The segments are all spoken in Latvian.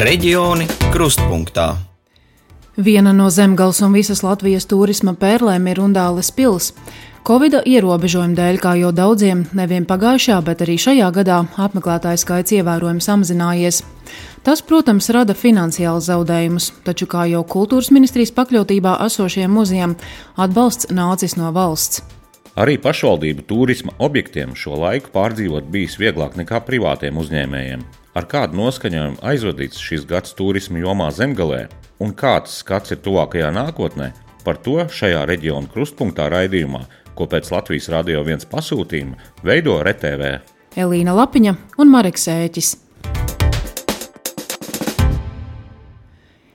Reģioni krustpunktā. Viena no zemgals un visas Latvijas turisma pērlēm ir Undāles pils. Covid ierobežojumu dēļ, kā jau daudziem, nevien pagājušā, bet arī šajā gadā apmeklētāju skaits ievērojami samazinājies. Tas, protams, rada finansiālus zaudējumus, taču, kā jau kultūras ministrijas pakļautībā esošiem muzejiem, atbalsts nācis no valsts. Arī pašvaldību turisma objektiem šo laiku pārdzīvot bijis vieglāk nekā privātiem uzņēmējiem. Ar kādu noskaņojumu aizvadīts šis gads turisma jomā zemgalē un kāds skats ir tuvākajā nākotnē, par to šajā reģiona krustpunktā raidījumā, ko pēc Latvijas Rādio 1 pasūtījuma veido RTV. Elīna Lapiņa un Mareks Ēķis.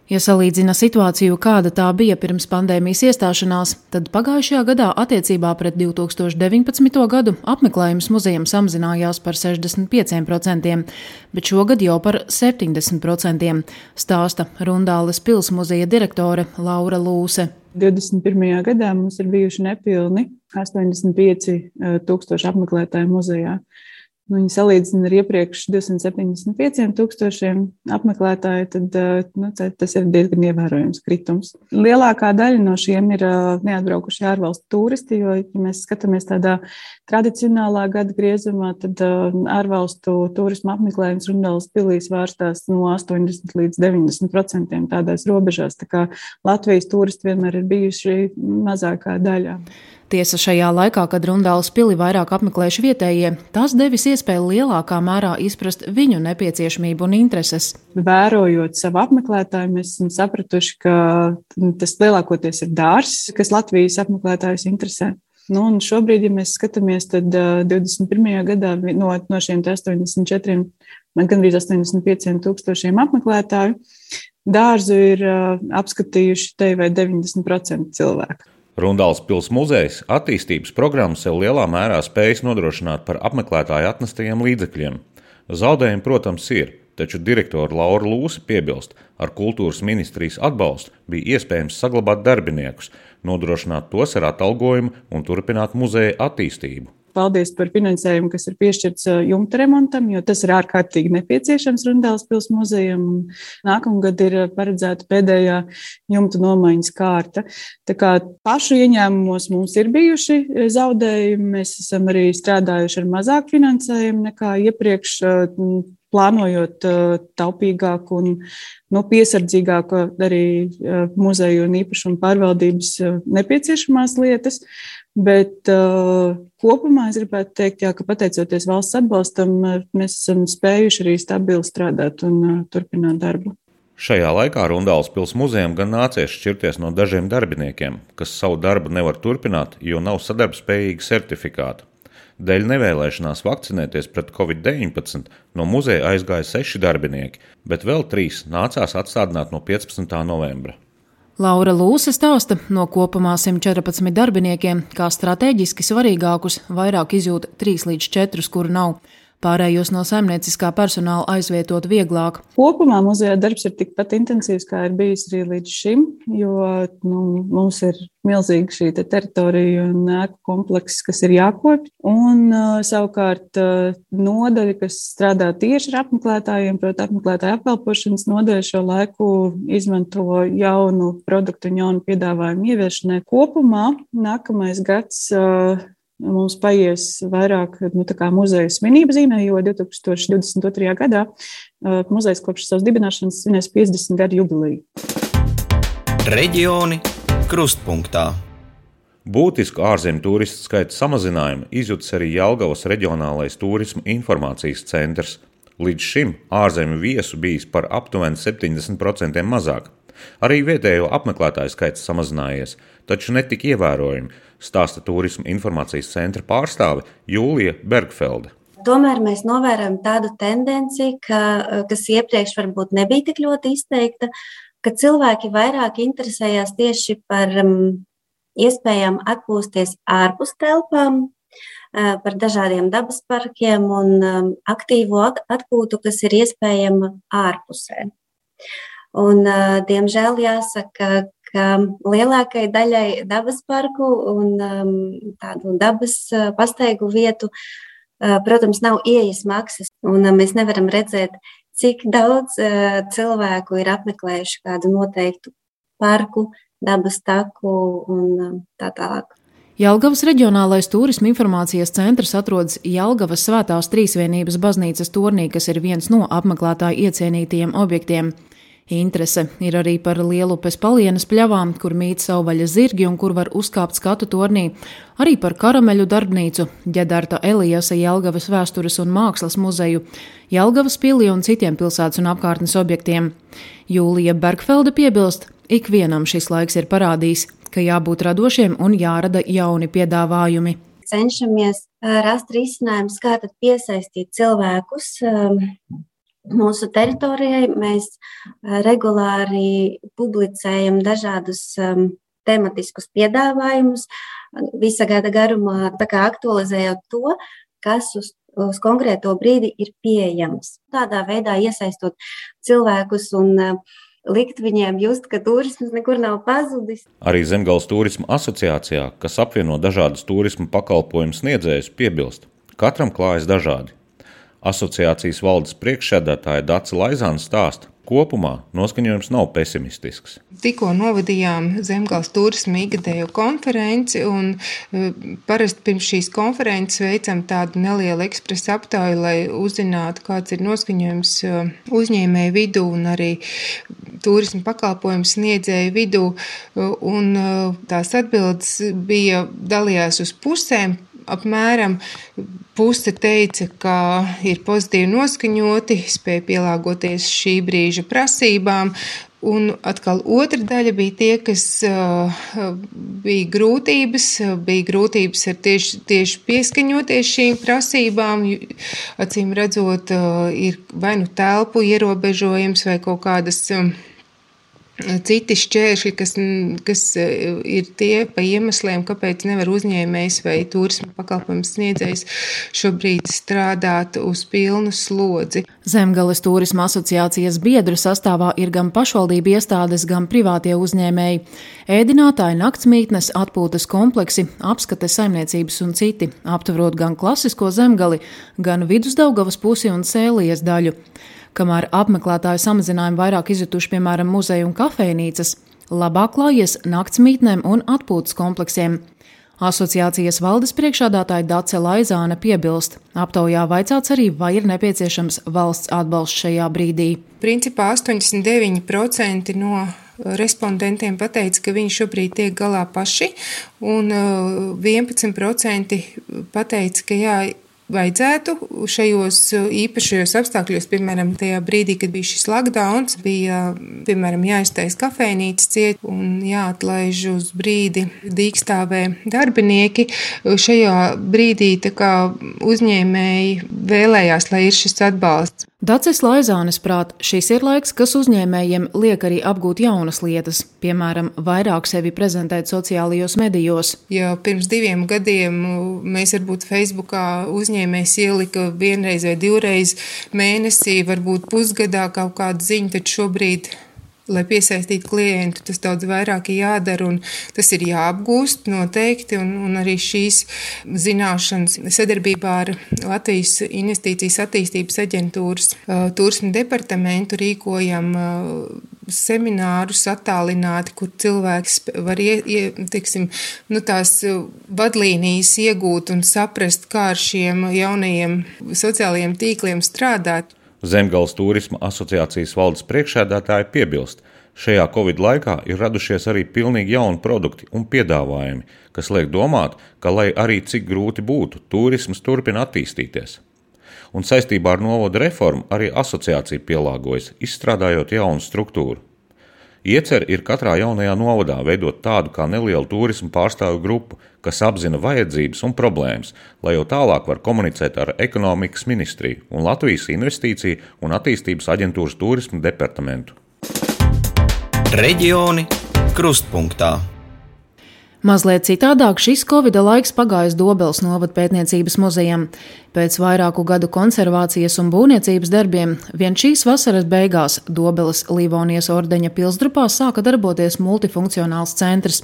Ja salīdzina situāciju, kāda tā bija pirms pandēmijas iestāšanās, tad pagājušajā gadā attiecībā pret 2019. gadu apmeklējums muzejam samazinājās par 65%, bet šogad jau par 70%, stāsta Rundāles pilsmuzeja direktore Laura Lūse. 21. gadā mums ir bijuši nepilni 85 eh, tūkstoši apmeklētāju muzejā. Nu, viņi salīdzina ar iepriekš 275 tūkstošiem apmeklētāju, tad nu, tas ir diezgan ievērojams kritums. Lielākā daļa no šiem ir neatbraukuši ārvalstu turisti, jo, ja mēs skatāmies tādā tradicionālā gada griezumā, tad ārvalstu turisma apmeklējums Runālas pilīs vārstās no 80 līdz 90 procentiem tādās robežās. Tā kā Latvijas turisti vienmēr ir bijuši mazākā daļā. Tiesa šajā laikā, kad Rundāls pili vairāk apmeklējuši vietējie, tas devis iespēju lielākā mērā izprast viņu nepieciešamību un intereses. Vērojot savu apmeklētāju, mēs esam sapratuši, ka tas lielākoties ir dārzs, kas Latvijas apmeklētājus interesē. Nu, šobrīd, ja mēs skatāmies, tad uh, 21. gadā no, no šiem 84, gandrīz 85 tūkstošiem apmeklētāju, dārzu ir apskatījuši te vai 90% cilvēku. Rundāls pilsētas muzejs attīstības programmu sev lielā mērā spējas nodrošināt par apmeklētāju atnestajiem līdzekļiem. Zaudējumi, protams, ir, taču direktora Laura Lūsa piebilst, ar kultūras ministrijas atbalstu bija iespējams saglabāt darbiniekus, nodrošināt tos ar atalgojumu un turpināt muzeja attīstību. Paldies par finansējumu, kas ir piešķirts jumta remontam, jo tas ir ārkārtīgi nepieciešams Rundāls pils muzejam. Nākamgad ir paredzēta pēdējā jumta nomaiņas kārta. Tā kā pašu ieņēmumos mums ir bijuši zaudējumi, mēs esam arī strādājuši ar mazāk finansējumu nekā iepriekš plānojot taupīgāk un nu, piesardzīgāk arī muzeju un īpašumu pārvaldības nepieciešamās lietas. Bet uh, kopumā es gribētu teikt, jā, ka pateicoties valsts atbalstam, mēs esam spējuši arī stabili strādāt un uh, turpināt darbu. Šajā laikā Rundāls pilsētas muzejam gan nācies šķirties no dažiem darbiniekiem, kas savu darbu nevar turpināt, jo nav sadarbspējīga certifikāta. Dēļ nevēlēšanās vakcinēties pret covid-19 no muzeja aizgāja seši darbinieki, bet vēl trīs nācās atstādināt no 15. novembra. Laura Lūse stāsta, no kopumā 114 darbiniekiem, kā strateģiski svarīgākus vairāk izjūt 3 līdz 4, kuru nav. Pārējos no saimnieciskā personāla aizvietot vieglāk. Kopumā muzejā darbs ir tikpat intensīvs, kā ir bijis arī līdz šim, jo nu, mums ir milzīga šī te teritorija un ēku komplekss, kas ir jākopj. Un uh, savukārt uh, nodaļa, kas strādā tieši ar apmeklētājiem, proti, apmeklētāju apkalpošanas nodaļa šo laiku izmanto jaunu produktu un jaunu piedāvājumu ieviešanai. Kopumā nākamais gads uh, mums paies vairāk nu, muzeja svinību zīmē, jo 2022. gadā uh, muzejs kopš savas dibināšanas svinēs 50 gadu jubileju. Reģioni krustpunktā. Būtisku ārzemju turistu skaita samazinājumu izjūtas arī Jelgavas reģionālais turisma informācijas centrs. Līdz šim ārzemju viesu bijis par aptuveni 70% mazāk. Arī vietējo apmeklētāju skaits samazinājies, taču ne tik ievērojami, stāsta turisma informācijas centra pārstāve Jūlija Bergfelde. Tomēr mēs novērojam tādu tendenci, ka, kas iepriekš varbūt nebija tik ļoti izteikta, ka cilvēki vairāk interesējās tieši par um, iespējām atpūsties ārpus telpām, uh, par dažādiem dabas parkiem un um, aktīvo atpūtu, kas ir iespējama ārpusē. Un, uh, diemžēl jāsaka, ka lielākajai daļai dabas parku un um, tādu dabas uh, pastaigu vietu, uh, protams, nav ieejas maksas, un uh, mēs nevaram redzēt, cik daudz uh, cilvēku ir apmeklējuši kādu noteiktu parku, dabas taku un uh, tā tālāk. Jelgavas reģionālais turisma informācijas centrs atrodas Jelgavas Svētās Trīsvienības baznīcas turnī, kas ir viens no apmeklētāju iecienītajiem objektiem. Interese ir arī par lielupes palienas pļavām, kur mīt savvaļas zirgi un kur var uzkāpt skatu tornī, arī par karameļu darbnīcu, ģedarta Elijasa Jelgavas vēstures un mākslas muzeju, Jelgavas pili un citiem pilsētas un apkārtnes objektiem. Jūlija Bergfelda piebilst, ikvienam šis laiks ir parādījis, ka jābūt radošiem un jārada jauni piedāvājumi. Cenšamies rast risinājumus, kā piesaistīt cilvēkus Mūsu teritorijai mēs regulāri publicējam dažādus um, tematiskus piedāvājumus, visa gada garumā aktualizējot to, kas uz, uz konkrēto brīdi ir pieejams. Tādā veidā iesaistot cilvēkus un uh, likt viņiem just, ka turisms nekur nav pazudis. Arī Zemgājas turisma asociācijā, kas apvieno dažādus turisma pakalpojumu sniedzējus, piebilst, katram klājas dažādi. Asociācijas valdes priekšsēdētāja Dāca Laizāna stāsta, Kopumā noskaņojums nav pesimistisks. Tikko novadījām Zemgājas turisma ikgadējo konferenci, un e, parasti pirms šīs konferences veicam tādu nelielu ekspresa aptauju, lai uzzinātu, kāds ir noskaņojums e, uzņēmēju vidū un arī turisma pakalpojumu sniedzēju vidū. E, un tās atbildes bija dalījās uz pusēm apmēram puse teica, ka ir pozitīvi noskaņoti, spēja pielāgoties šī brīža prasībām. Un atkal otra daļa bija tie, kas uh, bija grūtības, bija grūtības ar tieši, tieši pieskaņoties šīm prasībām. Acīm redzot, uh, ir vai nu telpu ierobežojums vai kaut kādas. Uh, citi šķēršļi, kas, kas e, ir tie pa iemesliem, kāpēc nevar uzņēmējs vai turisma pakalpojums sniedzējs šobrīd strādāt uz pilnu slodzi. Zemgales turisma asociācijas biedru sastāvā ir gan pašvaldību iestādes, gan privātie uzņēmēji, ēdinātāji, naktsmītnes, atpūtas kompleksi, apskates saimniecības un citi, aptverot gan klasisko zemgali, gan vidusdaugavas pusi un sēlijas daļu kamēr apmeklētāju samazinājumu vairāk izjutuši piemēram muzeja un kafejnīcas, labāk klājies naktsmītnēm un atpūtas kompleksiem. Asociācijas valdes priekšādātāja Dace Laizāne piebilst, aptaujā vaicāts arī, vai ir nepieciešams valsts atbalsts šajā brīdī. Principā 89% no respondentiem pateica, ka viņi šobrīd tiek galā paši, un 11% pateica, ka jā, vajadzētu šajos uh, īpašajos apstākļos, piemēram, tajā brīdī, kad bija šis lockdown, bija, piemēram, jāiztais kafejnīca ciet un jāatlaiž uz brīdi dīkstāvē darbinieki. Šajā brīdī kā, uzņēmēji vēlējās, lai ir šis atbalsts. Dacis Laizānis prāt, šis ir laiks, kas uzņēmējiem liek arī apgūt jaunas lietas, piemēram, vairāk sevi prezentēt sociālajos medijos. Ja pirms diviem gadiem mēs varbūt Facebookā uzņēmējs ielika vienreiz vai divreiz mēnesī, varbūt pusgadā kaut kādu ziņu, tad šobrīd lai piesaistītu klientu, tas daudz vairāk ir jādara un tas ir jāapgūst noteikti. Un, un arī šīs zināšanas sadarbībā ar Latvijas Investīcijas attīstības aģentūras uh, turismu departamentu rīkojam uh, seminārus attālināti, kur cilvēks var ie, ie, teiksim, nu, tās vadlīnijas iegūt un saprast, kā ar šiem jaunajiem sociālajiem tīkliem strādāt. Zemgales turisma asociācijas valdes priekšsēdētāji piebilst, šajā Covid laikā ir radušies arī pilnīgi jauni produkti un piedāvājumi, kas liek domāt, ka, lai arī cik grūti būtu, turisms turpina attīstīties. Un saistībā ar novada reformu arī asociācija pielāgojas, izstrādājot jaunu struktūru. Iecer ir katrā jaunajā novadā veidot tādu kā nelielu turismu pārstāvju grupu, kas apzina vajadzības un problēmas, lai jau tālāk var komunicēt ar ekonomikas ministriju un Latvijas investīciju un attīstības aģentūras turismu departamentu. Reģioni krustpunktā. Mazliet citādāk šis Covid laiks pagājis Dobeles novada pētniecības muzejam. Pēc vairāku gadu konservācijas un būvniecības darbiem vien šīs vasaras beigās Dobeles Livonijas ordeņa pilsdrupā sāka darboties multifunkcionāls centrs.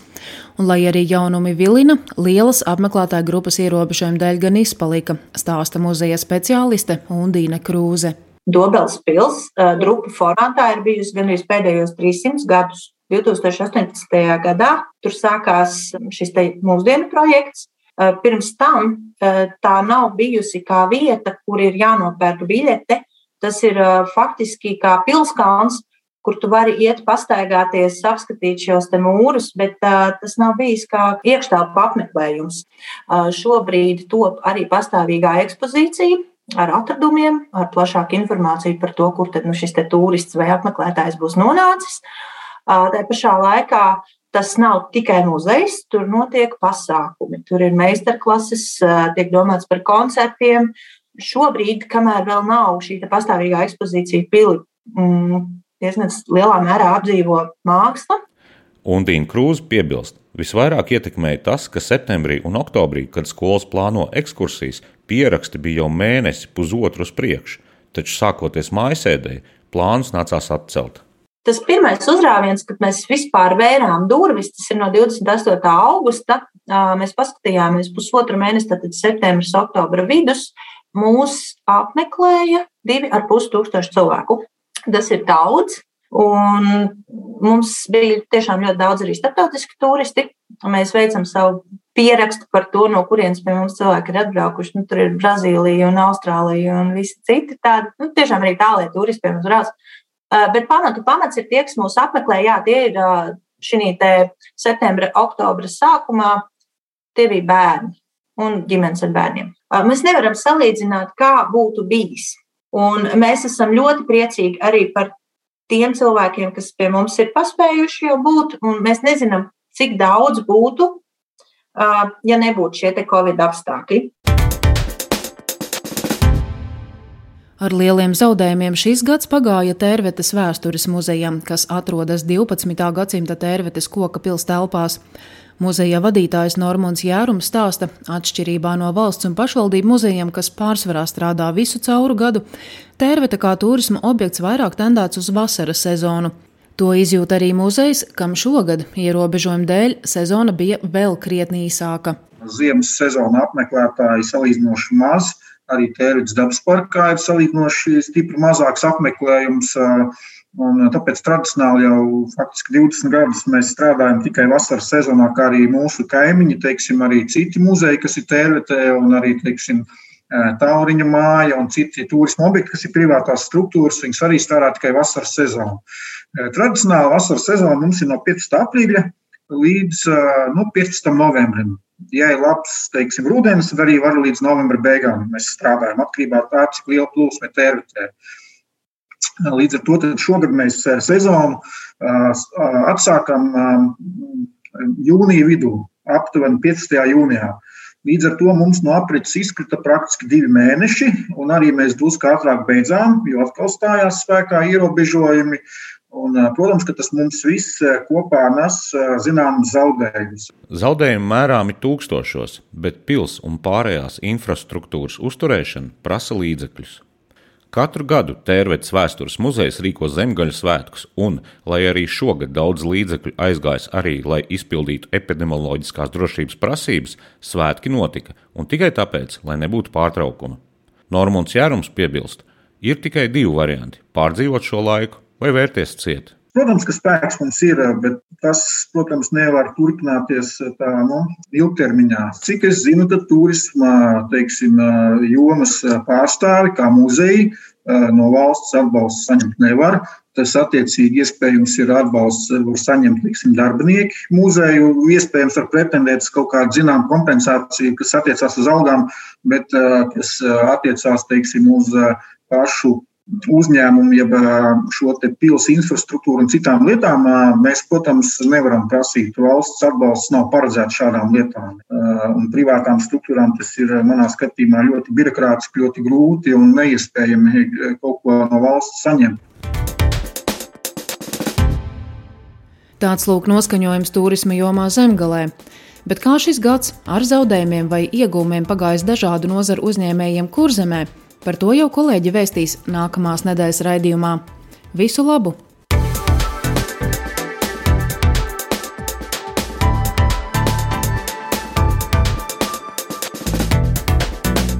Un, lai arī jaunumi vilina, lielas apmeklētāju grupas ierobežojuma dēļ gan izpalika, stāsta muzeja speciāliste Undīna Krūze. Dobels pils drupu formātā ir bijusi gan arī pēdējos 300 gadus. 2018. gadā tur sākās šis mūsdienu projekts. Pirms tam tā nav bijusi kā vieta, kur ir jānopērk biļete. Tas ir faktiski kā pilskalns, kur tu vari iet, pastaigāties, apskatīt šos mūrus, bet uh, tas nav bijis kā iekštelpu apmeklējums. Uh, šobrīd top arī pastāvīgā ekspozīcija. Ar atradumiem, ar plašāku informāciju par to, kur tad, nu, šis turists vai apmeklētājs būs nonācis. Uh, tā pašā laikā tas nav tikai muzejs, tur notiek pasākumi. Tur ir meistarklases, tiek domāts par koncertiem. Šobrīd, kamēr vēl nav šī pastāvīgā ekspozīcija pili, mm, diezgan lielā mērā apdzīvo māksla. Un Dīna Krūze piebilst, visvairāk ietekmēja tas, ka septembrī un oktobrī, kad skolas plāno ekskursijas, pieraksti bija jau mēnesi, pusotru uz priekšu, taču sākoties mājasēdēji, plānus nācās atcelt. Tas pirmais uzrāviens, kad mēs vispār vērām durvis, tas ir no 28. augusta. Mēs paskatījāmies pusotru mēnesi, tad septembris, oktobra vidus. Mūs apmeklēja divi ar pus tūkstoši cilvēku. Tas ir daudz. Un mums bija tiešām ļoti daudz arī starptautiski turisti. Mēs veicam savu pierakstu par to, no kurienes pie mums cilvēki ir atbraukuši. Nu, tur ir Brazīlija un Austrālija un visi citi tādi. Nu, tiešām arī tālie turisti pie mums brauc. Uh, bet pamatu pamats ir tie, kas mūs apmeklē. Jā, tie ir uh, šī septembra, oktobra sākumā. Tie bija bērni un ģimenes ar bērniem. Uh, mēs nevaram salīdzināt, kā būtu bijis Un mēs esam ļoti priecīgi arī par tiem cilvēkiem, kas pie mums ir paspējuši jau būt, mēs nezinām, cik daudz būtu, ja nebūtu šie Covid apstākļi. Ar lieliem zaudējumiem šis gads pagāja Tērvetes vēstures muzejam, kas atrodas 12. gadsimta Tērvetes koka pils telpās. Muzeja vadītājs Normons Jērums stāsta, atšķirībā no valsts un pašvaldību muzejiem, kas pārsvarā strādā visu cauru gadu, tērveta kā turisma objekts vairāk tendēts uz vasaras sezonu. To izjūt arī muzejs, kam šogad ierobežojumu dēļ sezona bija vēl krietni īsāka. Ziemas sezona apmeklētāji salīdzinoši maz, arī Tērvidas dabas parkā ir salīdzinoši stipri mazāks apmeklējums. Un tāpēc tradicionāli jau faktiski 20 gadus mēs strādājam tikai vasaras sezonā, kā arī mūsu kaimiņi, teiksim, arī citi muzeji, kas ir tērvetē, un arī, teiksim, Tauriņa māja un citi turisma objekti, kas ir privātās struktūras, viņas arī strādā tikai vasaras sezonā. Tradicionāli vasaras sezona mums ir no 15. aprīļa līdz nu, 15. novembrim. Ja ir labs, teiksim, rudens, tad arī var līdz novembra beigām mēs strādājam atkarībā no tā, cik liela plūsma ir tērvetē. Līdz ar to šogad mēs eh, sezonu eh, atsākam eh, jūnija vidū, aptuveni 15. jūnijā. Līdz ar to mums no aprits izkrita praktiski divi mēneši, un arī mēs drusku ātrāk beidzām, jo atkal stājās spēkā ierobežojumi. Un, protams, ka tas mums viss kopā nes zināmas zaudējumus. Zaudējumi mērāmi tūkstošos, bet pils un pārējās infrastruktūras uzturēšana prasa līdzekļus. Katru gadu Tērvetes vēstures muzejs rīko zemgaļu svētkus, un, lai arī šogad daudz līdzekļu aizgājis arī, lai izpildītu epidemioloģiskās drošības prasības, svētki notika, un tikai tāpēc, lai nebūtu pārtraukuma. Normons Jērums piebilst, ir tikai divi varianti - pārdzīvot šo laiku vai vērties ciet. Protams, ka spēks mums ir, bet tas, protams, nevar turpināties tā nu, ilgtermiņā. Cik es zinu, tad turisma teiksim, jomas pārstāvi, kā muzeji, no valsts atbalstu saņemt nevar. Tas attiecīgi iespējams ir atbalsts, var saņemt liksim, darbinieki muzeju. Iespējams, var pretendēt uz kaut kādu zināmu kompensāciju, kas attiecās uz algām, bet kas attiecās teiksim, uz pašu uzņēmumu, jeb šo pilsētu infrastruktūru un citām lietām, mēs, protams, nevaram prasīt. Valsts atbalsts nav paredzēts šādām lietām. Un privātām struktūrām tas ir manā skatījumā ļoti birokrātiski, ļoti grūti un neiespējami kaut ko no valsts saņemt. Tāds lūk noskaņojums turisma jomā zemgalē. Bet kā šis gads ar zaudējumiem vai iegūmiem pagājis dažādu nozaru uzņēmējiem kurzemē, Par to jau kolēģi vēstīs nākamās nedēļas raidījumā. Visu labu!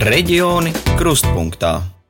Reģioni krustpunktā.